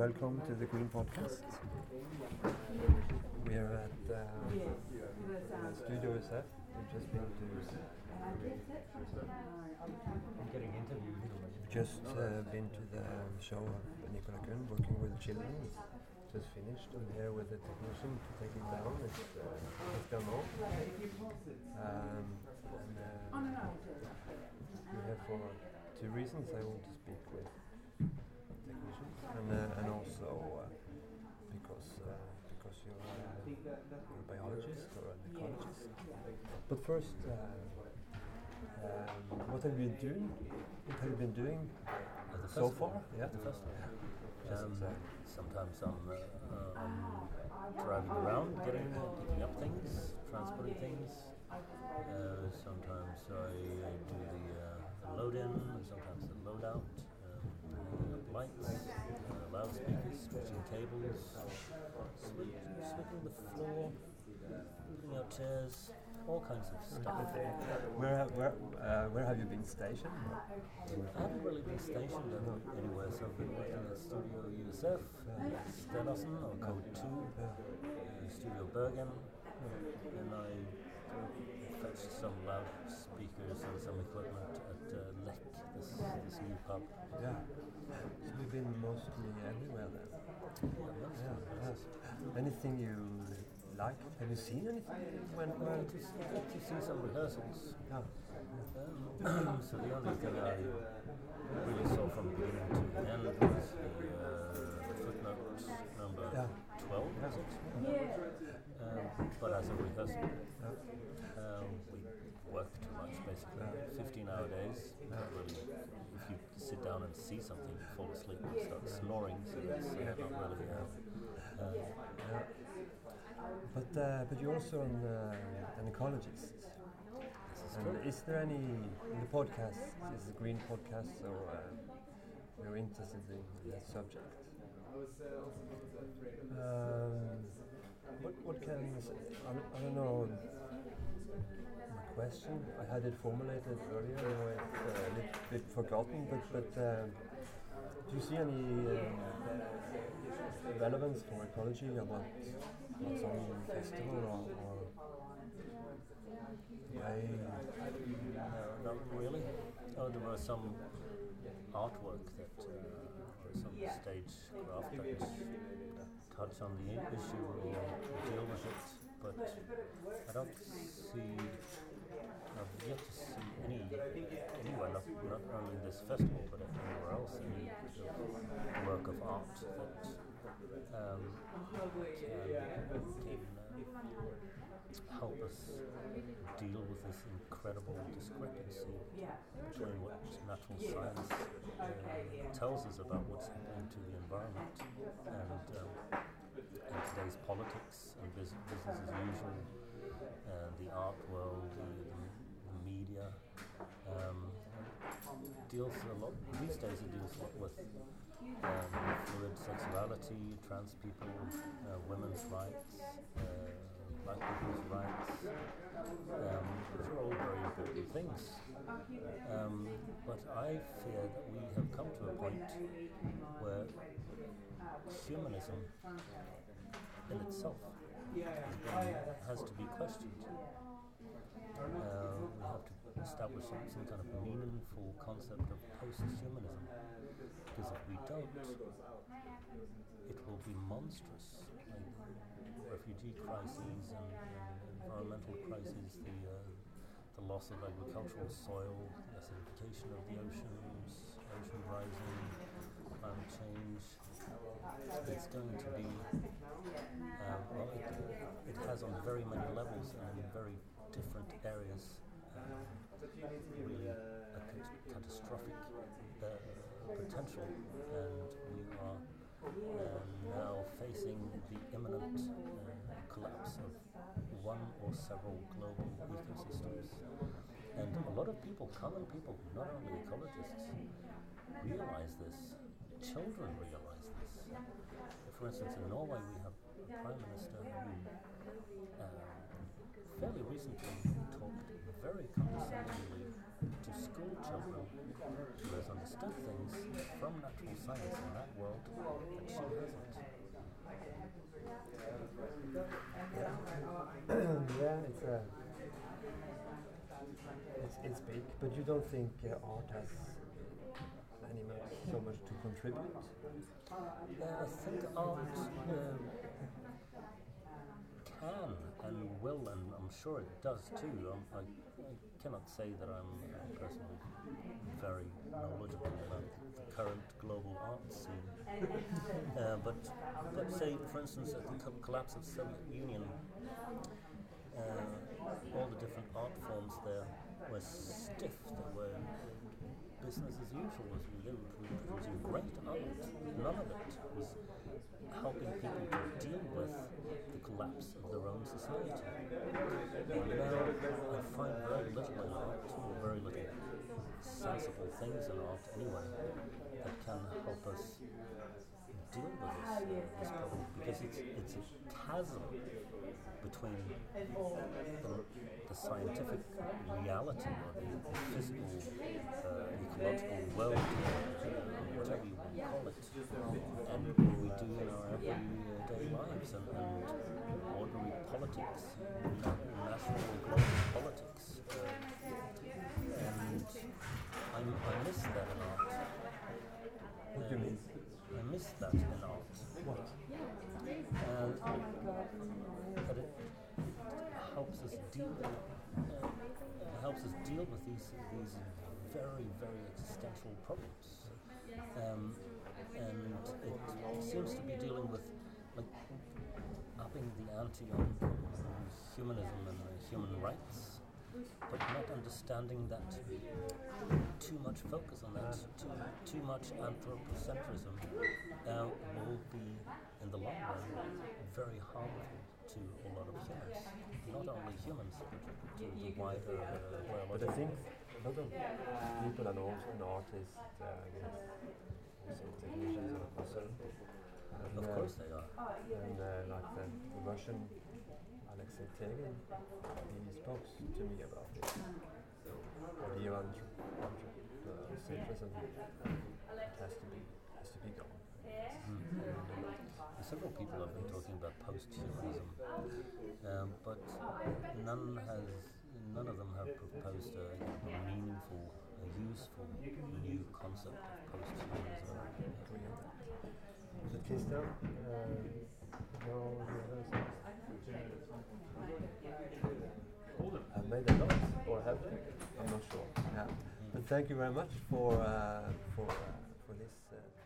welcome to the Green Podcast. We are at uh, Studio SF. We've just been to. I'm getting interviewed. Just uh, been to the show of Nicola Kuhn working with children. Just finished. I'm here with the technician to take it down. It's, uh, it's done off. Um, and, uh, we're here for two reasons. I want to speak with and uh, and also uh, because uh, because you're, uh, you're a biologist or an ecologist. But first, uh, um, what have you been doing? What have you been doing At the so festival? far? Yeah. At the festival. Just Um, exactly. sometimes I'm uh, um, driving around, getting, picking up things, transporting things. Uh, sometimes I uh, do the, uh, the load in, and sometimes the load out. Up lights, uh, loudspeakers, switching cables, sweep, sweeping the floor, moving out chairs, all kinds of stuff. Where have, where uh, where have you been stationed? I haven't really been stationed any- anywhere, so I've been working at Studio USF, uh, Stenersen or Kode 2, uh, Studio Bergen, and I fetched some loudspeakers and some equipment at uh, Lek, this, this new pub. Yeah. So you've been mostly everywhere then. Yeah, most Yeah. of the places. yeah. Anything you like? Have you seen anything? When I when? get to, see- to see some rehearsals. Yeah. Um, so the only thing I really saw from beginning to the end was the, uh, footnote number Yeah. 12, was it? Um, but as a rehearsal, Yeah. um, we worked too much basically. 15 hour days. Not really, if you sit down and see something, you fall asleep and start snoring, so it's uh, not really. Uh, uh, Yeah. But uh, but you're also an, uh, an ecologist. this is true. is there any in the podcast? Is the green podcast, or uh, you're interested in that subject? Um, what what can I. I, don't- know. My question I had it formulated earlier. Now it's uh, a little bit forgotten. But but um, do you see any um, relevance for ecology about what's on festival or? or way No, not really. Oh, there was some artwork that, uh, or some stage craft that, that touch on the issue or deal with it, but I don't see, I've yet to see any, anywhere, not, not only in this festival, but anywhere else, any work of art that um, can, can uh, help us deal with this incredible discrepancy between what natural science uh, tells us about what's happening to the environment and, um, today's politics and bus- business as usual, and the art world, the, the, the media. Um, deals a lot these days. It deals a lot with um, fluid sexuality, trans people, uh, women's rights, black people's rights, um, which are all very important things. Um, but I fear that we have come to a point where humanism in itself has, to be questioned. Have to establish some, some kind of meaningful concept of post-humanism, because if we don't, it will be monstrous. Like refugee crises and, and environmental crises, the uh, the loss of agricultural soil, the acidification of the oceans, ocean rising, climate change. It's going to be, uh, well, it, it has on very many levels and in very different areas uh, really a cat- catastrophic uh, potential, and we are uh, now facing the imminent uh, collapse of one or several global ecosystems. And a lot of people, common people, not only ecologists, realize this. Children realize this. For instance, in Norway, we have a prime minister who uh, fairly recently talked very condescendingly has understood things from natural science in that world that she hasn't. yeah, it's a. It's, it's big, but you don't think uh, art has any much, so much to contribute? Yeah, I think art um, can and will, and I'm sure it does too. Um, I, I cannot say that I'm personally very knowledgeable about the current global art scene. Uh, but, but say, for instance, at the co- collapse of Soviet Union, uh, all the different art forms there were stiff. They were business as usual as we lived. We were producing great art. None of it was helping people to deal with the collapse of their own society. Now I find very little in art, or very little sensible things in art anyway, that can help us deal with this, uh, this problem because it's, it's a chasm between the, the scientific reality or the physical, uh, ecological world, uh, whatever you want to call it, and what we do in our everyday lives and, and ordinary politics, national and global politics. Uh, and I, I miss that in art. What do you mean? I miss that in art. What? And that it helps us deal uh, helps us deal with these these very very existential problems. Um, and it seems to be dealing with like on, on humanism and human rights, but not understanding that too much focus on that, too, too much anthropocentrism uh, will be, in the long run, very harmful to a lot of humans. Not only humans, but to the wider uh, But I think a lot of people and also an artist, uh, I guess, also technicians are concerned. And, Of uh, course they are. And uh, like the, the Russian Alexei Tegin, he spoke to me about this. And he anthrop- anthropocentrism it has to be has to be gone. Mm. And several people have been talking about post-humanism, um, but none has none of them have proposed a, a meaningful, a useful new concept of post-humanism. Uh, no, I've made a lot, or have they? I'm not sure. Yeah. But thank you very much for uh, for uh, for this uh.